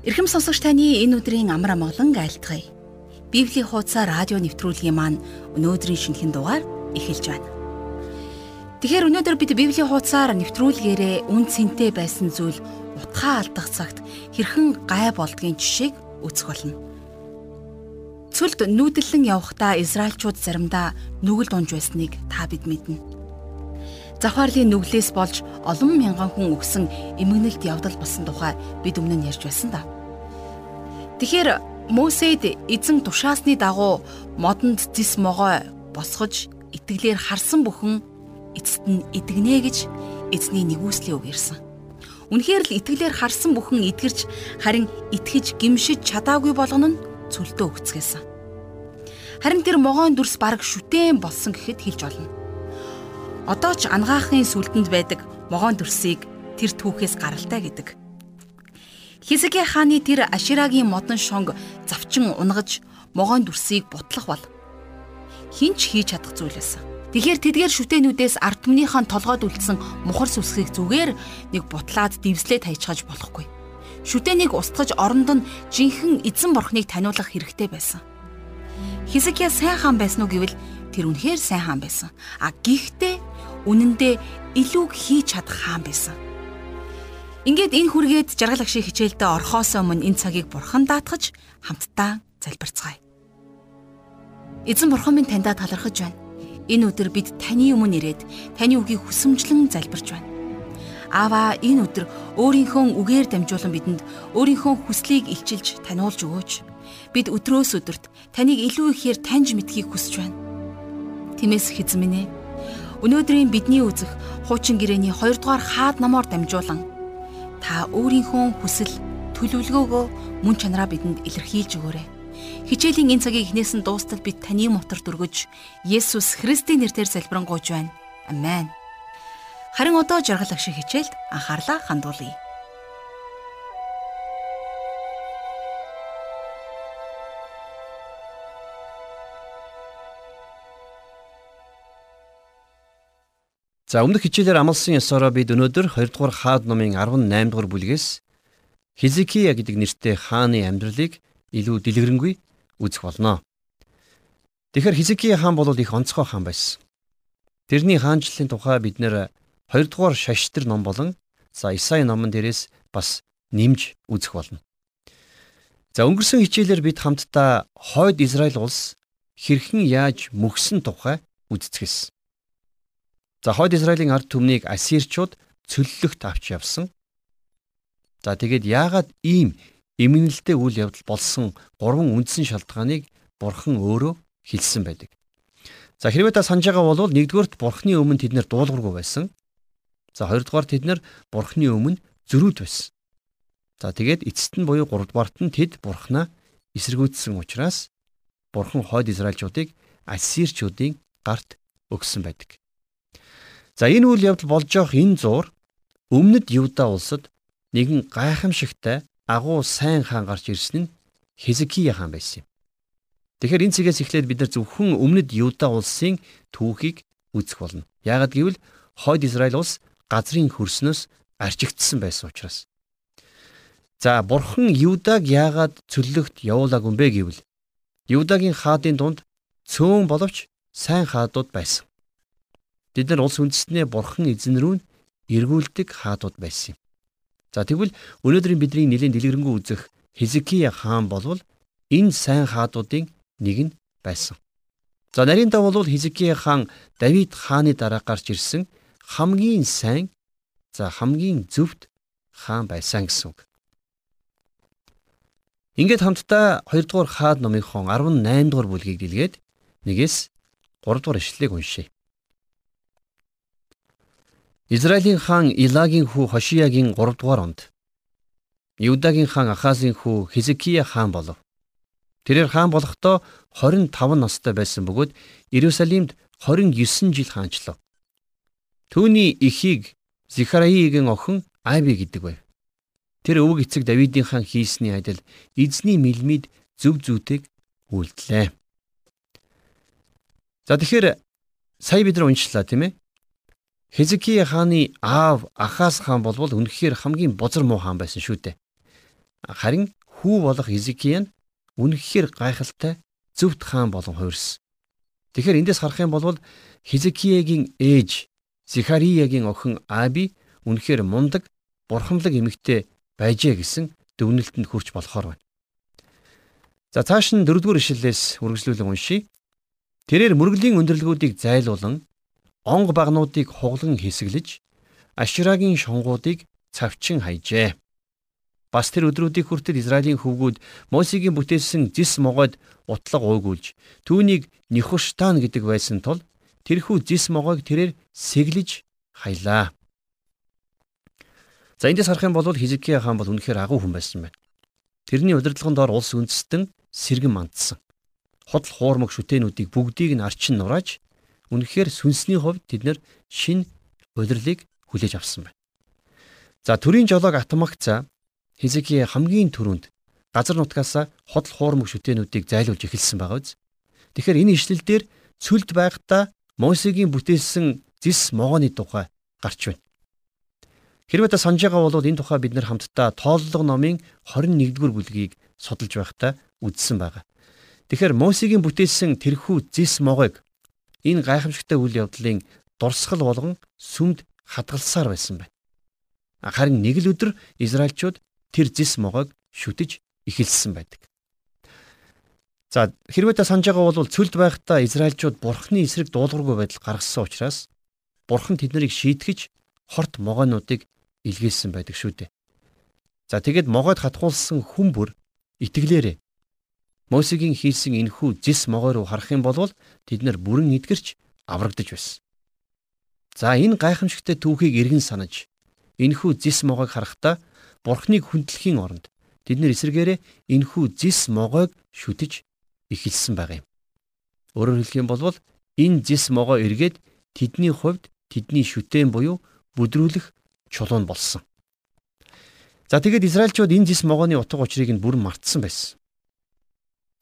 Ирхэм сонсогч таны энэ өдрийн амар амгалан айлтгая. Библийн хуудасаар радио нэвтрүүлгийн маань өнөөдрийн шинэхэн дугаар эхэлж байна. Тэгэхээр өнөөдөр бид Библийн хуудасаар нэвтрүүлгээрээ үн цэнтэй байсан зүйл утгаа алдах цагт хэрхэн гай болдгийн жишээг үзэх болно. Цөлд нүүдэллэн явхдаа Израильчууд заримдаа нүгэл дунж байсныг та бид мэднэ завхаарлын нүглээс болж олон мянган хүн өгсөн эмгэнэлт явдал болсон тухай бид өмнө нь ярьж байсан да. Тэгэхээр Мосед эзэн тушаасны дагуу модонд зис могой босгож итгэлээр харсан бүхэн эцэст нь идэгнэ гэж эзний нэгүслийн үг ирсэн. Үнэхээр л итгэлээр харсан бүхэн идгэрч харин итгэж гимшиж чадаагүй болгоно нь цөлдөө өгцгээсэн. Харин тэр могоон дүрс бараг шүтэн болсон гэхэд хэлж болно. Одоо ч ангаахын сүлдэнд байдаг могоон төрсийг тэр түүхээс гаралтай гэдэг. Хизэкэ хааны тэр Аширагийн модон шонг завчин унгаж могоон дүрсийг бутлах бол хинч хийж чадах зүйл байсан. Тэгэхээр тэдгээр шүтэнүүдээс ард түмнийхэн толгойд үлдсэн мухар сүсгийг зүгээр нэг бутлаад дивслээ тайчхаж болохгүй. Шүтэнийг устгаж оронд нь жинхэнэ эзэн борхныг таниулах хэрэгтэй байсан. Хизекия сайн хаан байсан уу гэвэл тэр үнэхээр сайн хаан байсан. А гэхдээ үнэндээ илүү хийж чадах хаан байсан. Ингээд энэ хүргээд жаргал агшийн хичээлдээ орхоос өмнө энэ цагийг бурхан даатгаж хамтдаа залбирцгаая. Эзэн бурхан минь таньдаа талархаж байна. Энэ өдөр бид таны өмнө ирээд таны үгийг хүсэмжлэн залбирч байна. Аава энэ өдөр өөрийнхөө үгээр дамжуулан бидэнд өөрийнхөө хүслийг илчилж таниулж өгөөч. Бид өдрөөс өдөрт таныг илүү ихээр таньж мэдхийг хүсэж байна. Тимээс ээ Өнөөдрийн бидний үзэх хуучин гэрээний 2 дугаар хаад намоор дамжуулан та өөрийнхөө хүсэл төлөвлөгөөгөө мөн чанараа бидэнд илэрхийлж өгөөрэй. Хичээлийн энэ цагийг эхнээс нь дуустал бид таны мотор дүргэж Есүс Христийн нэрээр залбирanгуйж байна. Амен. Харин одоо жаргал ах шиг хичээлд анхаарлаа хандуулъя. За өмнөх хичээлээр амлсан ёсороо бид өнөөдөр 2 дугаар хаад номын 18 дугаар бүлгээс Хизикия гэдэг нэртэй хааны амьдралыг илүү дэлгэрэнгүй үзэх болно. Тэгэхээр Хизикия хаан бол их онцгой хаан байсан. Тэрний хаанчлалын тухай бид нэр 2 дугаар шаштар ном болон за Исаи номон дээрээс бас нэмж үзэх болно. За өнгөрсөн хичээлээр бид хамтдаа хойд Израиль улс хэрхэн яаж мөхсөн тухай үздэгсэн. За хойд Израилийн ард түмнийг ассирчууд цөллөгт авч явсан. За тэгээд яагаад ийм эмгэнэлтэй үйл явдал болсон гурван үндсэн шалтгааныг бурхан өөрөө хэлсэн байдаг. За хэрвээ та санаж байгаа бол нэгдүгээрт бурхны өмнө тэд нэр дуулуургүй байсан. За хоёрдугаар тэд нэр бурхны өмнө зөрүүд байсан. За тэгээд эцэст нь буюу гуравдугаарт нь тэд бурхнаа эсэргүүцсэн учраас бурхан хойд Израильчуудыг ассирчуудын гарт өгсөн байдаг. За энэ үйл явдал болж явах энэ зуур өмнөд Юда улсад нэгэн гайхамшигтай агуу сайн хаан гарч ирсэн нь Хизкия хаан байсан юм. Тэгэхээр энэ цэгээс эхлээд бид нар зөвхөн өмнөд Юда улсын түүхийг үзэх болно. Яагад гэвэл хойд Израиль улс газрын хөрснөөс арчигдсан байсан учраас. За бурхан Юдаг яагаад цөллөгт явуулаагүй юм бэ гэвэл Юдагийн хаадын дунд цөөн боловч сайн хаадууд байсан. Бид нар улс үндэстнээ бурхан эзэн рүү эргүүлдэг хаадууд байсан юм. За тэгвэл өнөөдрийн бидний нэлийн дэлгэрэнгүй үзэх Хизкия хаан болвол энэ сайн хаадуудын нэг нь байсан. За нарийн дав бол Хизкия хаан Давид хааны дараа гарч ирсэн хамгийн сайн за хамгийн зөвхт хаан байсан гэсэн үг. Ингээд хамтдаа 2 дугаар хаад номынхон 18 дугаар бүлгийг дэлгээд нэгээс 3 дугаар ишлэлийг уншъя. Израилийн хаан Илагийн хүү Хошиягийн 3 дугаар онд Юдагийн хаан Ахазын хүү Хизкия хаан болов. Тэрээр хаан болохдоо 25 настай байсан бөгөөд Иерусалимд 29 жил хаанчлав. Түүний эхийг Зихараигийн охин Аби гэдэг байв. Тэр өвөг эцэг Давидын хаан хийсний адил эзний мэлмид зөв зүйтэйг үйлдлээ. За тэгэхээр сая бид нар уншлаа тийм ээ. Хизкия хааны аав Ахаз хаан болвол үнэхээр хамгийн бузар муу хаан байсан шүү дээ. Харин хүү болох Изекия нь үнэхээр гайхалтай зөвхт хаан болон хувирсан. Тэгэхээр эндээс харах юм бол Хизекиягийн ээж Зихариягийн охин Аби үнэхээр мундаг бурхамлаг эмэгтэй байжээ гэсэн дүгнэлтэнд хүрч болохоор байна. За цааш нь дөрөвдүгээр ишлэлээс үргэлжлүүлэн уншийе. Тэрээр мөргөлийн өндөрлгүүдийг зайлуулан онг багнуудыг хуглан хэсэглэж Аширагийн шонгуудыг цавчин хайжээ. Бас тэр өдрүүдийн хүртэл Израилийн хөвгүүд Мосегийн бүтээсэн зис могойд утлаг уугуулж түүнийг Нихуштан гэдэг байсан тул тэрхүү зис могойг тэрээр сэглэж хаялаа. За эндээс харах юм бол Хизкия хаан бол үнэхээр агуу хүн байсан байна. Тэрний удирдлагын доор улс үндэстэн сэргэн мандсан. Хотл хуурмаг шүтэнүүдийг бүгдийг нь арчин нурааж үнэхээр сүнсний хувьд тэд нэр шин удирлыг хүлээж авсан байна. За төрийн жолоог Атмагца Хизки хамгийн түрүүнд газар нутгаас хотл хуурмаг шүтэнүүдийг зайлуулж эхэлсэн байгаа биз. Тэгэхээр энэ ишлэл дээр цүлд байхдаа Мосегийн бүтээсэн зис могооны тухай гарч байна. Хэрвээ та санаж байгаа бол энэ тухай бид нар хамтдаа тооллого номын 21-р бүлгийг судалж байхдаа үздсэн байгаа. Тэгэхээр Мосегийн бүтээсэн тэрхүү зис могойг энэ гайхамшигтай үйл явдлын дурсгал болгон сүмд хадгалсаар байсан байна. Харин нэг л өдөр Израильчууд тэр зис могойг шүтэж эхэлсэн байдаг. За хэрвээ та санаж байгаа бол цөлд байхдаа Израильчууд бурхны эсрэг дуулуургүй байдал гаргасан учраас бурхан тэднийг шийтгэж хорт могоонуудыг илгээсэн байдаг шүү дээ. За тэгэд могоод хатгуулсан хүн бүр итгэлээрээ Мосегийн хийсэн энхүү зис могоо руу харах юм бол тэд нар бүрэн эдгэрч аврагдаж байсан. За энэ гайхамшигтай түүхийг эргэн санаж энхүү зис могоог харахтаа Бурхныг хүндлэхийн оронд тэд нар эсэргээрээ энхүү зис могоог шүтэж эхэлсэн байгаа юм. Өөрөөр хэлэх юм бол энэ зис могоо эргээд тэдний хувьд тэдний шүтэн буюу бүдрүүлэх чулуун болсон. За тэгээд Израильчууд энэ зис могооны утга учирыг нь бүрэн мартсан байсан.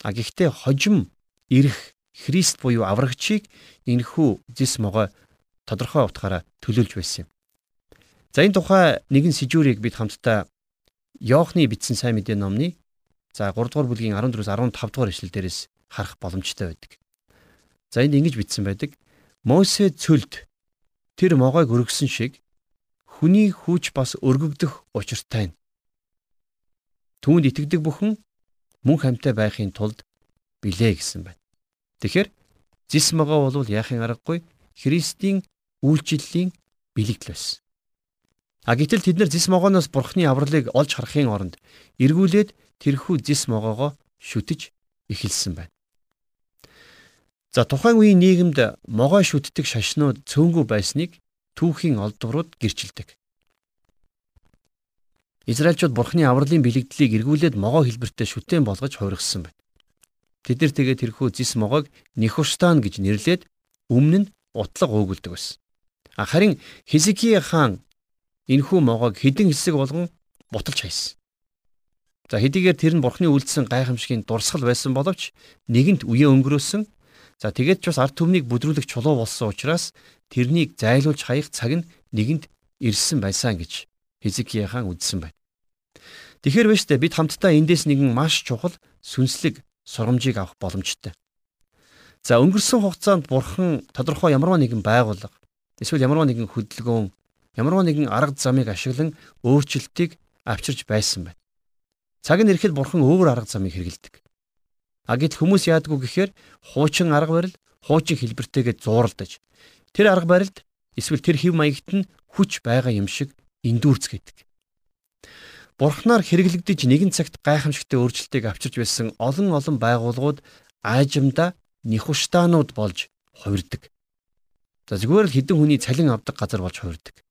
А гэхдээ хожим ирэх Христ буюу аврагчийг энэхүү зис могой тодорхой утгаараа төлөөлж байсан юм. За энэ тухай нэгэн сэжүүрийг бид хамтдаа Йоохны бичсэн сайн мэдээ номны за 3 дугаар бүлгийн 14-өөс 15 дугаар ишлэл дээрээс харах боломжтой байдаг. За энд ингэж бичсэн байдаг. Мосе цөлд тэр могойг өргөсөн шиг хүний хүч бас өргөгдөх учиртай. Түүнд итгэдэг бүхэн мөн хамтаа байхын тулд билээ гэсэн байна. Тэгэхээр зис могоо бол яахын аргагүй Христийн үйлчлэлийн бэлэгдэл байсан. А гэтэл тэд нар зис могооноос бурхны авралыг олж харахын оронд эргүүлээд тэрхүү зис могоогоо шүтэж эхэлсэн байна. За тухайн үеийн нийгэмд могоо шүтдэг шашнууд цөөнгүй байсныг түүхийн олдврууд гэрчилдэг. Израильчууд Бурхны авралын бэлэгдлийг эргүүлээд могоо хэлбэртэй шүтэн болгож хувиргасан байна. Тэд нар тэгээд тэрхүү зис могоог Нихуштан гэж нэрлээд өмнө нь утлаг уугулдаг байсан. Харин Хизкия хаан энэхүү могоог хідэн хэсэг болгон буталж хайсан. За хэдийгээр тэр нь Бурхны үйлдэлсэн гайхамшигын дурсгал байсан боловч нэгэнт үе өнгөрөөсөн. За тэгээд ч бас ард түмнийг бүдрүүлэх чулуу болсон учраас тэрнийг зайлуулж хаях цаг нь нэгэнт ирсэн байсан гэж Хизкия хаан үзсэн байна. Тэгэхээр биш үү бид хамтдаа эндээс нэгэн маш чухал сүнслэг сургамжийг авах боломжтой. За өнгөрсөн хугацаанд бурхан тодорхой ямарваа нэгэн байгууллага эсвэл ямарваа нэгэн хөдөлгөөн ямарваа нэгэн арга замыг ашиглан өөрчлөлтийг авчирч байсан байна. Цаг нь ирэхэд бурхан өөр арга замыг хэрэгэлдэг. А гэт хүмүүс яадгүй гэхээр хуучин арга барил, хуучин хэлбэртэйгээ зууралдаж тэр арга барилд эсвэл тэр хэв маягт нь хүч байгаа юм шиг эндүүрцгээдэг. Бурхнаар хэрэглэгдэж нэгэн цагт гайхамшигтай өөрчлөлтийг авчирч байсан олон олон байгууллагууд аажимда нихуштаанууд болж хувирдаг. За зүгээр л хідэн хүний цалин авдаг газар болж хувирдаг.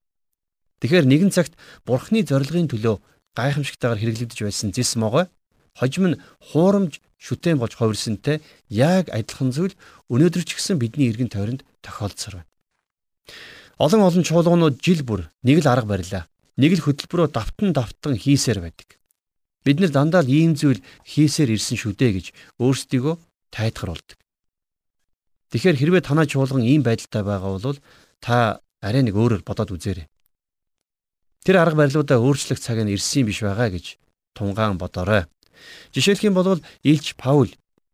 Тэгэхээр нэгэн цагт Бурхны зорилгын төлөө гайхамшигтайгаар хэрэглэгдэж байсан зис могой хожим нь хуурамж шүтэн болж хувирсантай яг адилхан зүйл өнөөдөр ч гэсэн бидний эргэн тойронд тохиолдсоор байна. Олон олон чуулганууд жил бүр нэг л арга барилаа нэг л хөтөлбөрөөр давтан давтан хийсээр байдаг. Бид нэр дандаа л ийм зүйл хийсээр ирсэн шүү дээ гэж өөрсдийгөө тайтгар болдог. Тэгэхээр хэрвээ танаа чуулган ийм байдалтай байгаа бол та арай нэг өөрөөр бодоод үзээрэй. Тэр арга барилуудаа өөрчлөх цаг нь ирсэн биш байгаа гэж тунгаан бодоорой. Жишээлх юм бол Илч Паул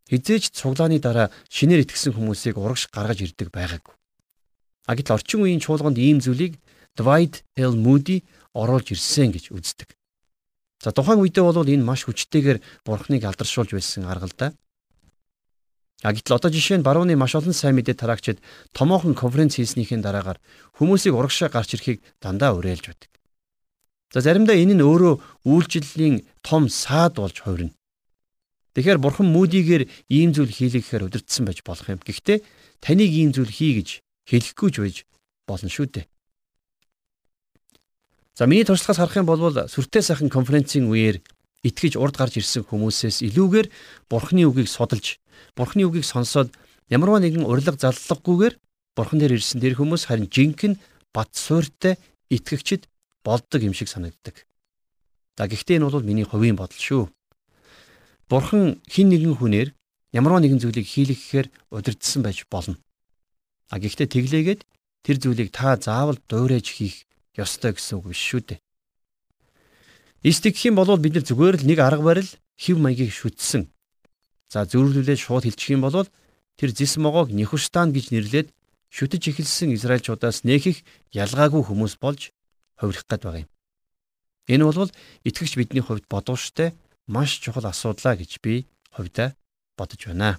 хизээч цуглааны дараа шинээр итгэсэн хүмүүсийг урагш гаргаж ирдэг байгаагүй. А гэтэл орчин үеийн чуулганд ийм зүйлийг Dwight L. Moody оруулж ирсэн гэж үздэг. За тухайн үедээ бол энэ маш хүчтэйгээр бурхныг алдаршуулж байсан арга л да. А гэтэл одоо жишээ нь барууны маш олон сайн мэдээ тараагчид томоохон конференц хийснийхээ дараагаар хүмүүсийг урагшаа гарч ирэхийг дандаа уриалж байдаг. За заримдаа энэ нь өөрөө үйлчлэлийн том саад болж хувирна. Тэгэхээр бурхан мүдийгээр ийм зүйл хийлгэхээр өдөртсөн байж болох юм. Гэхдээ таныг ийм зүйл хий гэж хэлэхгүй ч байж болно шүү дээ. За миний туршлагаас харах юм бол сүртэй сайхан конференцийн үеэр итгэж урд гарч ирсэн хүмүүсээс илүүгээр бурхны үгийг судалж Бурхны үгийг сонсоод ямарваа нэгэн урилга заллаггүйгээр Бурхан дээр ирсэн тэр хүмүүс харин жинхэнэ бат суурьтай итгэгчд болдог юм шиг санагддаг. За гэхдээ энэ бол миний хувийн бодол шүү. Бурхан хин нэгэн хүнээр ямарваа нэгэн зүйлийг хийлгэхээр удирдсан байж болно. А гэхдээ тэглээгээд тэр зүйлийг та заавал дуурайж хийх ёстой гэсэн үг биш шүү дээ. Истик хэм бол бид нар зүгээр л нэг арга барил хэв маягийг шүтсэн За зөвөрлүүлээд шууд хэлчих юм бол тэр зис могоог Нихуштан гэж нэрлээд шүтэж эхэлсэн Израильчуудаас нэхих ялгаагүй хүмүүс болж хувирах гээд байгаа юм. Энэ бол итгэгч бидний хувьд бодууштай маш чухал асуудлаа гэж би хувьдаа бодож байна.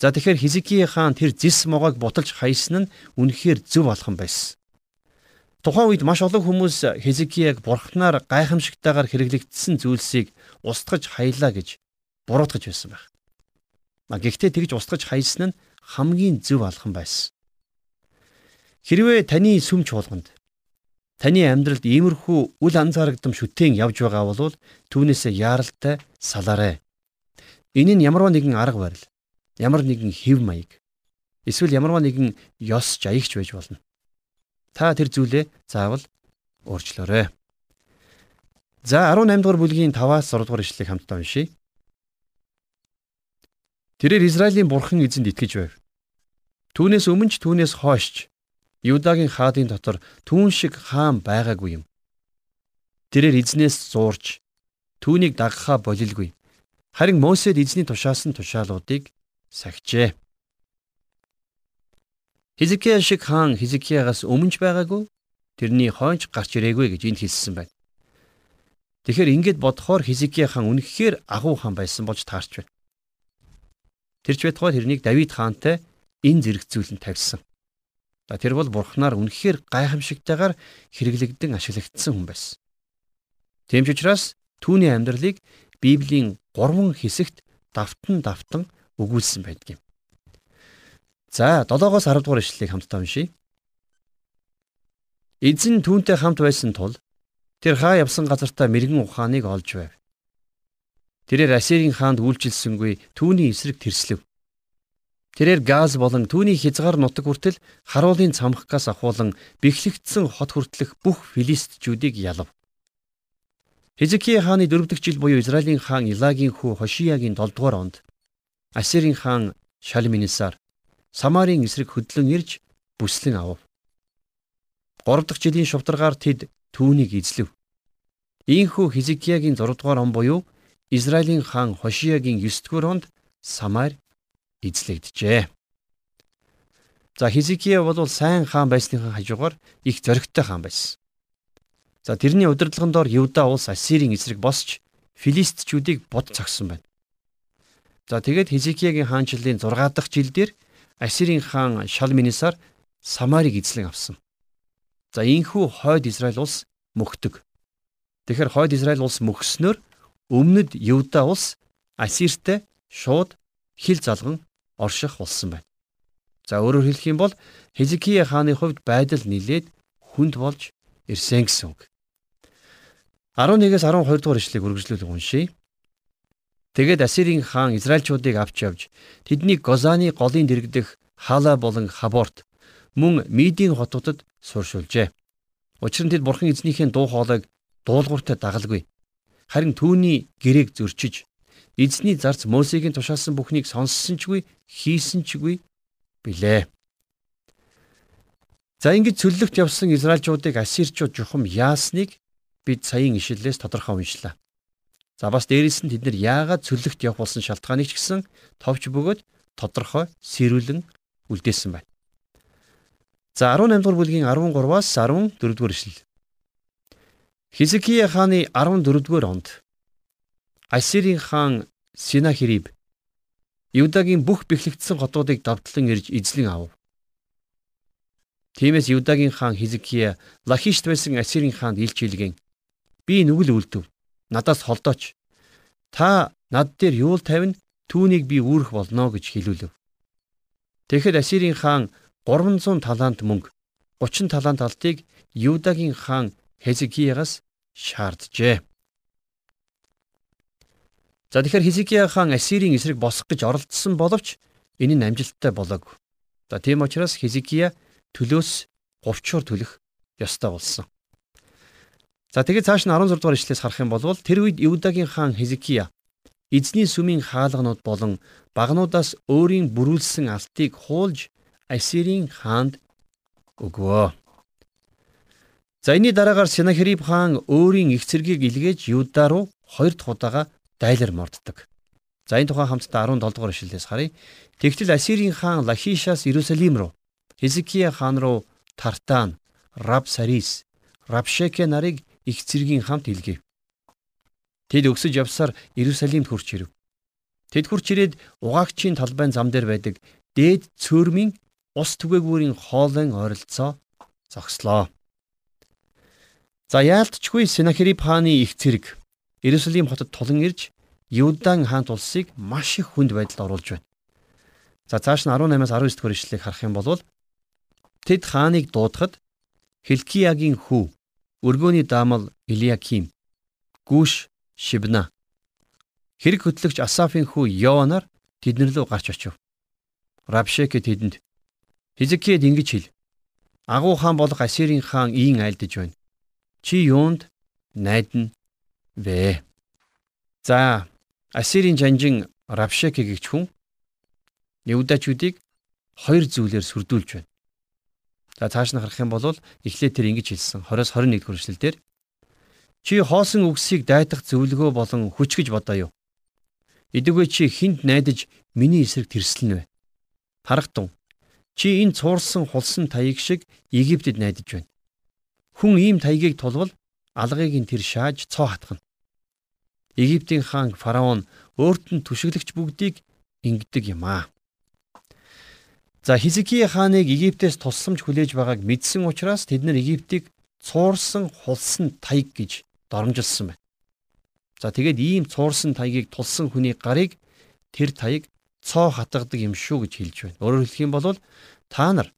За тэгэхээр Хизикий хаан тэр зис могоог буталж хайсан нь үнэхээр зөв алхам байсан. Тухайн үед маш олон хүмүүс Хизикияг бурхнаар гайхамшигтайгаар хэрэглэгдсэн зүйлсийг устгаж хаялаа гэж буруутгаж байсан байх. Гэхдээ тэгж устгаж хайсан нь хамгийн зөв алхам байсан. Хэрвээ таны сүм чуулганд таны амьдралд иймэрхүү үл анзаарагдам шүтэн явж байгаа бол түүнээсээ яаралтай салаарай. Энэ нь ямарваа нэгэн арга барил, ямар нэгэн хэв маяг, эсвэл ямарваа нэгэн ёс жаягч байж болно. Та тэр зүйлээ заавал өөрчлөөрэй. За 18 дугаар бүлгийн 5-аас 6 дугаар ишлэгийг хамтдаа уншийе. Тэрээр Израилийн бурхан эзэнд итгэж байв. Түүнээс өмнө ч түүнээс хойш Юдагийн хаадын дотор түүн шиг хаан байгаагүй юм. Тэрээр эзнээс зуурж түүнийг дагахаа болилгүй. Харин Мосед эзний тушаасан тушаалуудыг сахижээ. Хизкия шиг хаан Хизкиягаас өмнө ч байгаагүй. Тэрний хойч гарч ирээгүй гэж энд хэлсэн байна. Тэгэхээр ингэж бодохоор Хизкия хаан үнэхээр агуу хаан байсан болж таарч байна. Тэр ч байтугай тэрнийг Давид хаантай энэ зэрэг зүйлэн тавьсан. За тэр бол бурхнаар үнэхээр гайхамшигтайгаар хэрэглэгдэн ашиглагдсан хүн байсан. Тийм ч учраас түүний амьдралыг Библийн 3 хэсэгт давтан давтан өгүүлсэн байдаг юм. За 7-оос 10 дугаар ишлэлийг хамтдаа уншийе. Эзэн түүнтэй хамт байсан тул тэр хаа явсан газартаа мэрэгэн ухааныг олж байв. Тэрээр Асирийн хаанд үйлчилсэнгүй түүний эсрэг тэрслэв. Тэрээр газ болон түүний хязгаар нутаг хүртэл харуулын цамхгаас ахуулан бэхлэгдсэн хот хүртэлх бүх филистчүүдийг ялав. Хизкия хааны 4 дахь жил буюу Израилийн хаан Илагийн хүү Хошиягийн 7 дугаар онд Ассирийн хаан Шалминисар Самарын эсрэг хөдлөн ирж бүслэн авав. 3 дахь жилийн шувдаргаар тэд түүнийг эзлэв. Ийхүү Хизкиягийн 6 дугаар он буюу Израилийн хаан Хошиягийн 9 дугаар онд Самар эзлэгдэжээ. За Хизикия бол сайн хаан байсныхаа хажуугаар их зоригтой хаан байсан. За тэрний удирдлагын доор Юда улс Ассирийн эсрэг босч Филистчүүдийг бод цогсон байна. За тэгээд Хизикиягийн хаанчлалын 6 дахь жилдэр Ассирийн хаан Шалминисар Самарыг эзлэн авсан. За ийхүү хойд Израиль улс мөхдөг. Тэгэхээр хойд Израиль улс мөхснөөр өмнөд Юда улс Ассиртэй шууд хил залган орших болсон байна. За өөрөөр хэлэх юм бол Хизкия хааны хувьд байдал нилээд хүнд болж ирсэн гэсэн үг. 11-ээс 12 дугаар ишлэгийг үргэлжлүүлэн уншийе. Тэгээд Ассирийн хаан Израильчуудыг авч явж тэднийг Гозаны голын дэргдэх Хала болон Хаборт мөн Мидийн хотуудад сууршуулжээ. Учир нь тэд бурхан эзнийхээ дуу хоолойг дуулууртай дагалгүй харин түүний гэрээг зөрчиж эзний зарц Мосегийн тушаасан бүхнийг сонссон чгүй хийсэн чгүй билээ. За ингэж цөллөгт явсан Израильчуудыг Ассирчууд жухам яасныг бид саяын ишлэлээс тодорхой уншлаа. За бас дээрээс нь тэд нар яагаад цөлөгт явах болсон шалтгааныг ч гэсэн товч бөгөөд тодорхой сэрүүлэн үлдээсэн байна. За 18 дугаар бүлгийн 13-аас 14 дугаар ишлэл. Хизкия хааны 14 дугаар онд Ассирийн хаан Синахириб Юдагийн бүх бэхлэгдсэн хотуудыг давтлан ирж эзлэн ав. Тиймээс Юдагийн хаан Хизкия Лахишт байсан Ассирийн хаанд илч хэлгэн би нүгэл үлдэв надаас холдооч. Та над дээр юул тавина түүнийг би үүрэх болно гэж хэлүүлв. Тэгэхэд Ассирийн хаан 300 талант мөнгө 30 талант алтыг Юдагийн хаан Хезекиягаас шаарджээ. За тэгэхээр Хизкия хаан Ассирийн эсрэг босох гэж оролдсон боловч энэ нь амжилттай болоогүй. За тийм учраас Хизкия төлөөс говчуур төлөх ёстой болсон. За тэгээд цааш нь 16 дугаар ишлээс харах юм бол тэр үед Юдагийн хаан Хизкия эзний сүмийн хаалганууд болон багнуудаас өөрийн бүрүүлсэн алтыг хуулж Ассирийн хаанд өгвөө. За энэний дараагаар Синахириб хаан өөрийн их цэргийг илгээж Юда руу хоёр дахь удаага дайлар морддог. За энэ тухай хамтдаа 17 дугаар ишлэлээс харъя. Тэгтэл Ассирийн хаан Лахишаас Иерусалим руу, Хизкия хаан руу Тартан, Рабсарис, Рабшеке нарыг их цэргийн хамт илгээв. Тэд өксөж явсаар Иерусалимд хурч ирэв. Тэд хурч ирээд угаагчийн талбайн зам дээр байдаг дээд цөөрмийн ус түгээгүүрийн хоолойн ойролцоо зогслоо. За яалтчгүй Синахирип хааны их цэрэг Иерусалим хотод тулан ирж Юудан хаант улсыг маш их хүнд байдалд оруулж байна. За цааш нь 18-аас 19 дэх ишлэгийг харах юм бол тэд хааныг дуудахад Хилкиягийн хүү Өргөөний даамал Илиаким, Гүш Шибна. Хэрэг хөтлөгч Асафын хүү Йоанаар тэднэр лөө гарч очив. Рабшеке тэдэнд Хизкияд ингэж хэл. Агуу хаан болох Ассирийн хаан ийн айлдж байна. Чи юунд найдна вэ? За, Ассирийн жанжин Рабшеке гэгч хүн Юдачуудыг хоёр зүйлээр сүрдүүлж байна. За цааш нь харах юм бол эхлээд тэр ингэж хэлсэн 20-с 21 хүртэл дээр чи хоосон үгсийг дайтах зөвлөгөө болон хүч гэж бодоо юу? Эдүгээ чи хинд найдаж миний эсрэг тэрслэн вэ? Харахтун. Чи энэ цуурсан хулсан таяг шиг Египтэд найдаж байна. Хүн ийм таягийг тулвал алгыг нь тэр шааж цоо хатгана. Египтийн хаан фараон өөрт нь түшиглэгч бүгдийг ингэдэг юм аа. За Хизкия хааныг Египтээс тусламж хүлээж байгааг мэдсэн учраас тэд нар Египтийг цуурсан хулсан таяг гэж доромжилсан байна. За тэгээд ийм цуурсан таягийг тулсан хүний гарыг тэр таяг цоо хатгадаг юм шүү гэж хэлж байна. Өөрөөр хэлэх юм бол та нар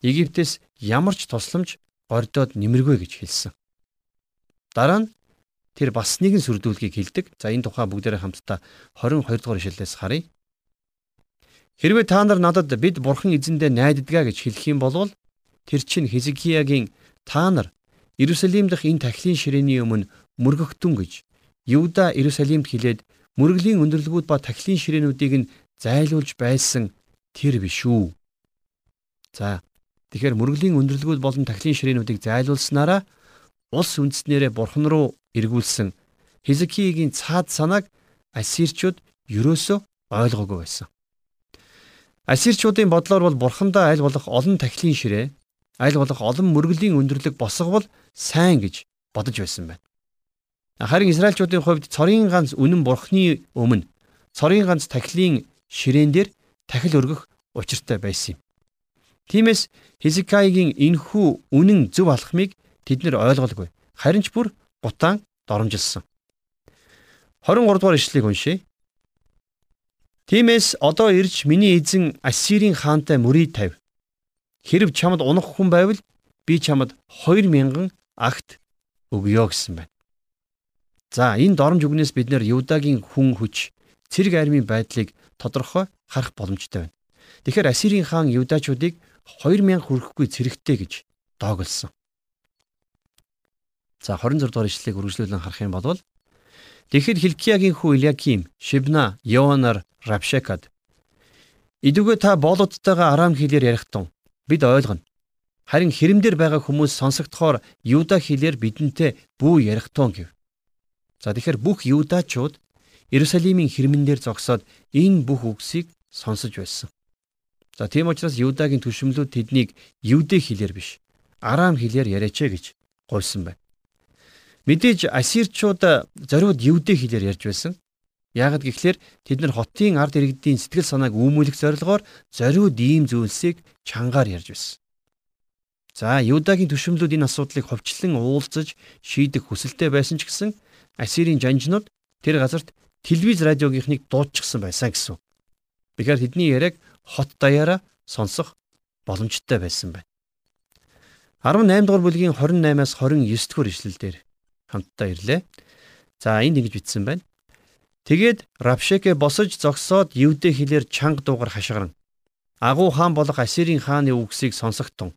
Египтээс ямар ч тусламж гордоод нэмэргүй гэж хэлсэн. Дараа нь тэр бас нэгэн сүрдүүлгийг хэлдэг. За энэ тухай бүгдээрээ хамтдаа 22 дугаар ишлэлээс харъя. Хэрвээ та нар надад бид бурхан эзэндээ найддгаа гэж хэлэх юм бол тэр чинь Хизкиягийн та нар Иерусалим дахь энэ тахилын ширээний өмнө мөргөгдөн гэж Юда Иерусалимд хилээд мөргөлийн өндөрлгүүд ба тахилын ширээнүүдийг нь зайлуулж байсан тэр биш үү. За тэгэхээр мөргөлийн өндөрлгүүд болон тахилын ширээнүүдийг зайлуулснараа улс үндэснээрээ бурхан руу эргүүлсэн Хизкиягийн цаад санааг ассирчууд ерөөсөө ойлгоогүй байсан. Ассирчуудын бодлоор бол бурхандаа аль болох олон тахилын ширээ, аль болох олон мөргөлийн өндөрлөг босговол сайн гэж бодож байсан байна. Харин Израильчуудын хувьд цорын ганц үнэн бурхны өмнө цорын ганц тахилын ширээн дээр тахил өргөх учиртай байсан юм. Тиймээс Хизикайгийн энхүү үнэн зөв алхмыг тэд нэр ойлголгүй. Харин ч бүр гутаан доромжилсан. 23 дугаар ишлэгийг уншъя. Тиймээс одоо ирж миний эзэн Ассирийн хаантай мөрий тавь. Хэрв чамд унах хүн байвал би чамд 2000 агт өгье гэсэн байна. За энэ доромж үгнээс бид нэр Юдагийн хүн хүч цэрэг армийн байдлыг тодорхой харах боломжтой байна. Тэгэхээр Ассирийн хаан Юдачуудыг 2000 хүрэхгүй цэрэгтэй гэж доогөлсон. За 26 дугаар ишлэлийг үргэлжлүүлэн харах юм бол Тэгэхэд Хилкиягийн хүү Иляким, Шибна, Йоанар, Равшекад "Идүгэ та боолуудтайгаа арам хэлээр ярих тун. Бид ойлгоно. Харин хэрэмдэр байгаа хүмүүс сонсогдохоор юуда хэлээр бидэнтэй бүү ярих тун гэв. За тэгэхээр бүх юудачууд Иерусалимийн хэрмэн дээр зогсоод энэ бүх үгсийг сонсож байсан. За тийм учраас юудагийн түшмлүүд тэднийг юудэ хэлээр биш, арам хэлээр яриач гэж гуйсан байна. Мэдээж ассирчууд зориуд юудэ хэлээр ярьж байсан. Яагад гэхлээр тэд нар хотын ард иргэдийн сэтгэл санааг үүмүүлэх зорилгоор зориуд ийм зүйлсийг чангаар ярьж байсан. За Юдагийн түшмлүүд энэ асуудлыг ховчлон уулзаж шийдэх хүсэлтэй байсан ч гэсэн Ассирийн жанжнууд тэр газарт телевиз радиогийнхныг дуудчихсан байсан гэсэн. Тэгэхээр тэдний яриаг хот даяараа сонсох боломжтой байсан байна. 18 дугаар бүлгийн 28-аас 29 дугаар ишлэлдэр хамтдаа ирлээ. За энд ингэж бичсэн байна. Тэгээд Равшеке босож зогсоод Евдэ хэлээр чанга дуугар хашгиран агуу хаан болох Ассирийн хааны үгсийг сонсогтун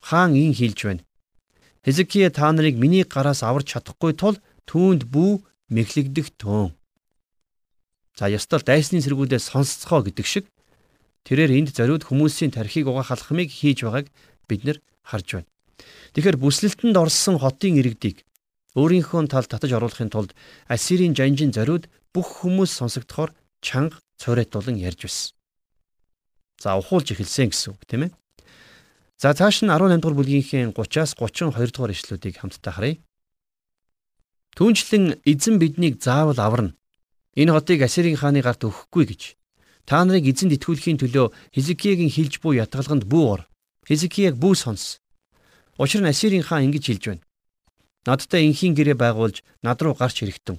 хаан ин хэлж байна. Хизкие та нарыг миний гараас аварч чадахгүй тул түүнд бүү мэхлэгдэх төөн. За ёстол дайсны сэргүүдээ сонсцгоо гэдэг шиг тэрээр энд зориуд хүмүүсийн тархийг угаах алхмыг хийж байгааг бид нар харж байна. Тэгэхээр бүслэлтэнд орсон хотын иргэдийг өөрийнхөө тал татаж оруулахын тулд Ассирийн жанжин зориуд бүх хүмүүс сонсогдохоор чанга цорайтуулан ярьж байсан. За ухуулж эхэлсэн гэсэн үг тийм ээ. За цааш нь 18 дугаар бүлгийнхээ 30-аас 32 дугаар ишлүүдийг хамтдаа харъя. Түүнчлэн эзэн биднийг заавал аварна. Энэ хотыг Ассирийн хааны гарт өгөхгүй гэж. Та нарыг эзэнд итгүүлэхийн төлөө Хизкиягийн хилж буй ятгалганд бүү ор. Хизкияг бүү сонс. Учир нь Ассирийн хаан ингэж хэлж байна. Надтай инхийн гэрээ байгуулж над руу гарч хэрэгтэн.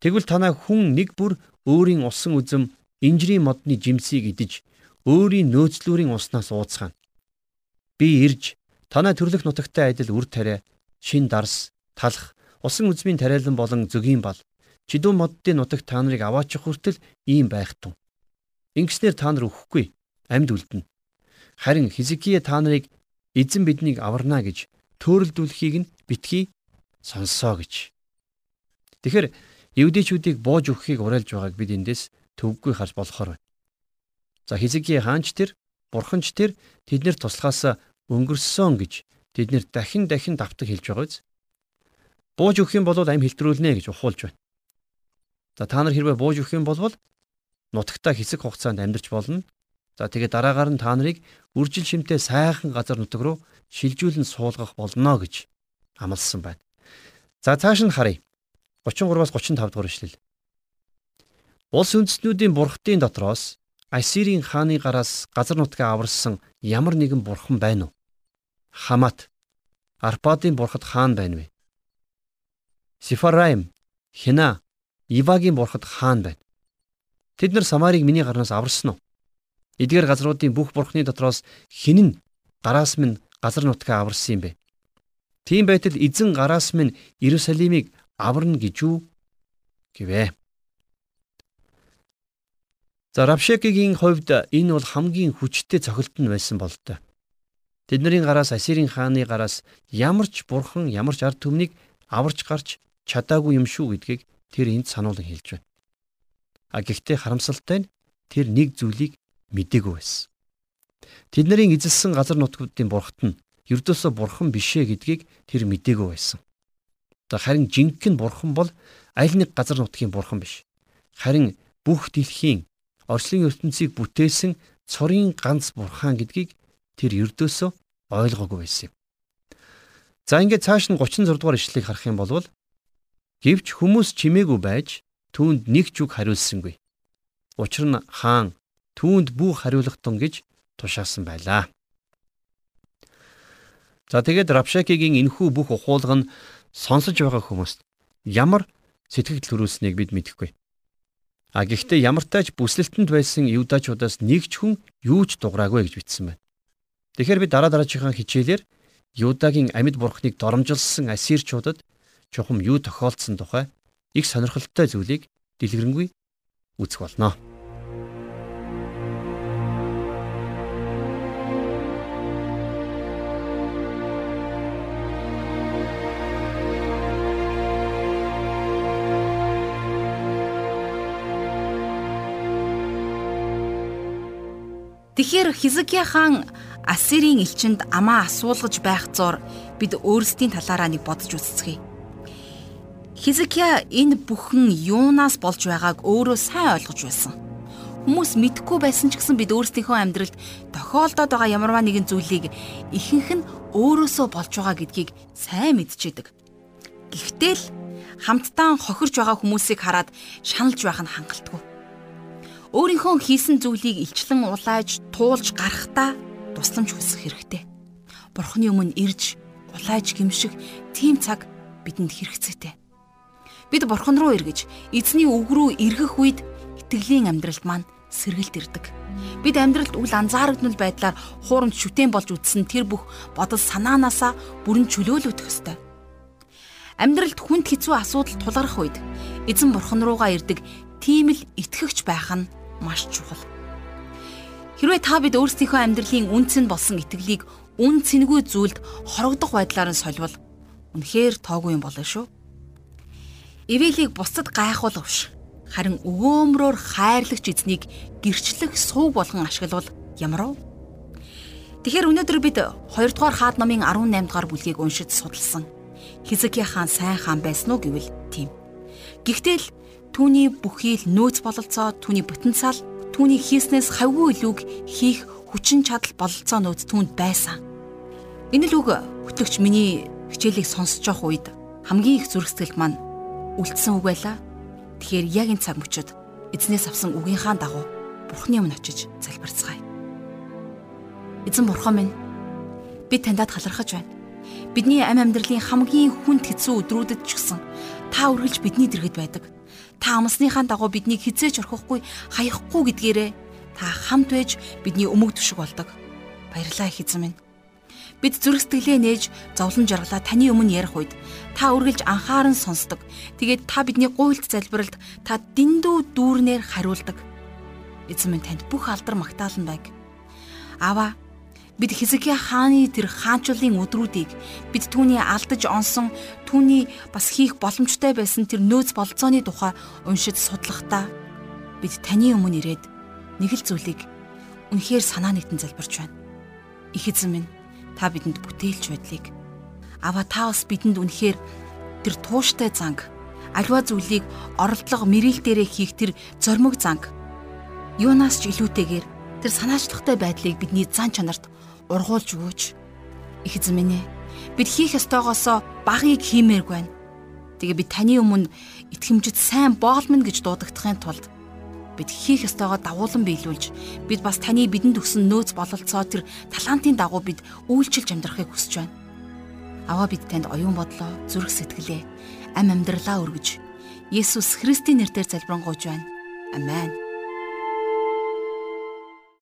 Тэгвэл танаа хүн нэг бүр өөрийн усан үзэм инжирийн модны жимсийг идэж өөрийн нөөцлүүрийн уснаас ууцгаана. Би ирж танай төрлөх нутагтай адил үр тариа, шин дарс, талах, усан үзмийн тариалан болон зөгийн бал чидүү моддын нутагт та нарыг аваачих хүртэл ийм байх тун. Ингэснээр та нар өхгүй амьд үлдэнэ. Харин Хизкие та нарыг эзэн биднийг аварна гэж төөрөлдүүлэхийг нь битгий сонссоо гэж. Тэгэхээр евдээчүүдийг бууж өгөхийг уриалж байгааг бид эндээс төвөггүй харж болохоор байна. За Хизкие хаанч тэр Бурхан ч тэр тэднэр туслахаас өнгөрсөн гэж тэднэр дахин дахин давтаг хэлж байгаа биз? Бууж өгөх юм бол амь хэлтрүүлнэ гэж ухуулж байна. За та нар хэрвээ бууж өгөх юм бол нутагтаа хэсэг хугацаанд амьдарч болно. За тэгээд дараагаар нь та нарыг үржил шимтэй сайхан газар нутаг руу шилжүүлэн суулгах болно гэж амласан байна. За цааш нь харъя. 33-аас 35 дугаар ишлэл. Улс үндэстнүүдийн бурхтын дотроос Ассирийн хааны гараас газар нутгаа аварсан ямар нэгэн бурхан байна уу? Хамат Арпадын бурхад хаан байна вэ? Сифараим, Хина, Ивагийн бурхад хаан байна. Тэд нар Самарыг миний гарнаас аварсан уу? Эдгээр газруудын бүх бурхны дотроос хэн нь гараас минь газар нутгаа аварсан юм бэ? Тийм байтал эзэн гараас минь Иерусалимыг аварна гэж юу гэвэ? За Равшекигийн хувьд энэ бол хамгийн хүчтэй цохилт нь байсан бол тоо. Тэдний гараас Ассирийн хааны гараас ямар ч бурхан ямар ч ард түмнийг аварч гарч чадаагүй юм шүү гэдгийг тэр энд сануулan хэлж байна. А гэхдээ харамсалтай нь тэр нэг зүйлийг мдээгүй байсан. Тэдний эзэлсэн газар нутгуудын бурхт нь ердөөсөө бурхан бишээ гэдгийг тэр мдээгүй байсан. За харин жинхэнэ бурхан бол аль нэг газар нутгийн бурхан биш. Харин бүх дэлхийн орчлын ертөнцийг бүтээсэн цорын ганц бурхан гэдгийг тэр ердөөсөө ойлгоогүй байсан юм. За ингээд цааш нь 36 дугаар ишлэгийг харах юм бол гэвч хүмүүс чимээгүй байж түүнд нэг ч үг хариулсангүй. Учир нь хаан түүнд бүх хариулах тун гэж тушаасан байлаа. За тэгээд Равшакигийн энхүү бүх ухуулга нь сонсож байгаа хүмүүст ямар сэтгэл төрүүлснийг бид мэдэхгүй. А гэхдээ ямартай ч бүслэлтэнд байсан юудачудаас нэг ч хүн юу ч дуграагүй гэж бичсэн байна. Тэгэхээр би дараа дараачихаа хичээлээр Юдагийн амьд бурхныг доромжилсан ассирчуудад чухам юу тохиолдсон тухай их сонирхолтой зүйлийг дэлгэрэнгүй үзэх болно. Тэгэхээр Хизкия хаан Ассирийн элчинд амаа асуулгаж байх зор бид өөрсдийн талаараа нэг бодож үзцгээе. Хизкия энэ бүхэн юунаас болж байгааг өөрөө сайн ойлгож байсан. Хүмүүс мэдхгүй байсан ч гэсэн бид өөрсдийнхөө амьдралд тохиолдоод байгаа ямарваа нэгэн зүйлийг ихэнх нь өөрөөсөө болж байгаа гэдгийг сайн мэдчихэдэг. Гэхдээ л хамтдаа хохирж байгаа хүмүүсийг хараад шаналж байх нь хангалтгүй. Өөрийнхөө хийсэн зүйлийг илчлэн улааж, туулж гарахтаа тусламж хүсэх хэрэгтэй. Бурхны өмнө ирж, улааж гимших тийм цаг бидэнд хэрэгцээтэй. Бид бурхан руу эргэж, эзний үг рүү эргэх үед итгэлийн амьдралд маань сэргэлт ирдэг. Бид амьдралд үл анзаарагдмал байдлаар хуурамч шүтэн болж үтсэн тэр бүх бодол санаанаасаа бүрэн чөлөөлөгдөх ёстой. Амьдралд хүнд хэцүү асуудал тулгарх үед эзэн бурхан руугаа ирдэг тийм л итгэгч байх нь маш чухал. Хэрвээ та бид өөрсдийнхөө амьдралын үн цэн болсон итгэлийг үн цэнгүй зүйлд хорогдох байдлаар нь соливол үнэхээр тоогүй юм болно шүү. Ивэлийг бусдад гайхуулгавш харин өгөөмрөөр хайрлагч эзнийг гэрчлэх сувг болгон ашиглавал ямар вэ? Тэгэхээр өнөөдөр бид 2 дугаар хаад номын 18 дугаар бүлгийг уншиж судалсан. Хизкия хаан сайн хаан байсан уу гэвэл тийм. Гэхдээ л түүний бүхий л нөөц бололцоо, түүний потенциал, түүний хийснээс хавгүй илүүг хийх хүчин чадал бололцоо нөөц түүнд байсан. Энэ л үг хөтлөгч миний хичээлийг сонсож явах үед хамгийн их зүрхсэтгэл маань үлдсэн үг байлаа. Тэгэхээр яг энэ цаг мөчид эзнээс авсан үгийнхаа дагуу Бурхны өмнө очиж залбирцгаая. Эзэн Бурхан минь би таньдад халархаж байна. Бидний ам амьдралын хамгийн хүнд хэцүү өдрүүдэд ч гэсэн та үргэлж бидний дэргэд байдаг. Та амсныхаа дагуу биднийг хизээж орхихгүй, хаяхгүй гэдгээрээ та хамт байж бидний өмөг төшөг болдог. Баярлалаа их эзэн минь. Бид зүрх сэтгэлээ нээж зовлон жаргалаа таны өмнө ярих үед та үргэлж анхааран сонсдог. Тэгээд та бидний гуйлт залбиралд та дэндүү дүүрнээр хариулдаг. Эзэн минь танд бүх алдар магтаалан байг. Аваа бид Хизкия хааны тэр хаанчлалын өдрүүдийг бид түүний алдаж онсон түүний бас хийх боломжтой байсан тэр нөөц болцооны тухай уншиж судлахдаа бид таны өмнө ирээд нэг л зүйлийг үнэхээр санаа нэгтэн залбирч байна. Их эзэн минь та бидэнд бүтээлч байдлыг аваа та бас бидэнд үнэхээр тэр тууштай занг альва зүйлийг оролдлого мэрэл дээрээ хийх тэр зормог занг юунаас ч илүүтэйгээр тэр санаачлагтай байдлыг бидний зан чанарт ургуулж өгөөч их эзэн минь ээ бид хийх ёстойгоосоо багыг хиймээргүй байна тэгээ би таны өмнө итгэмжид сайн боолмон гэж дуудагдахын тулд бид хийх ёстойгоо дагуулan биелүүлж бид бас таны бидэнд өгсөн нөөц бололцоо тэр талантын дагуу бид үйлчилж амьдрахыг хүсэж байна. Аваа бид танд оюун бодлоо, зүрх сэтгэлээ, ам амьдралаа өргөж Есүс Христийн нэрээр залбирanгуйж байна. Амен.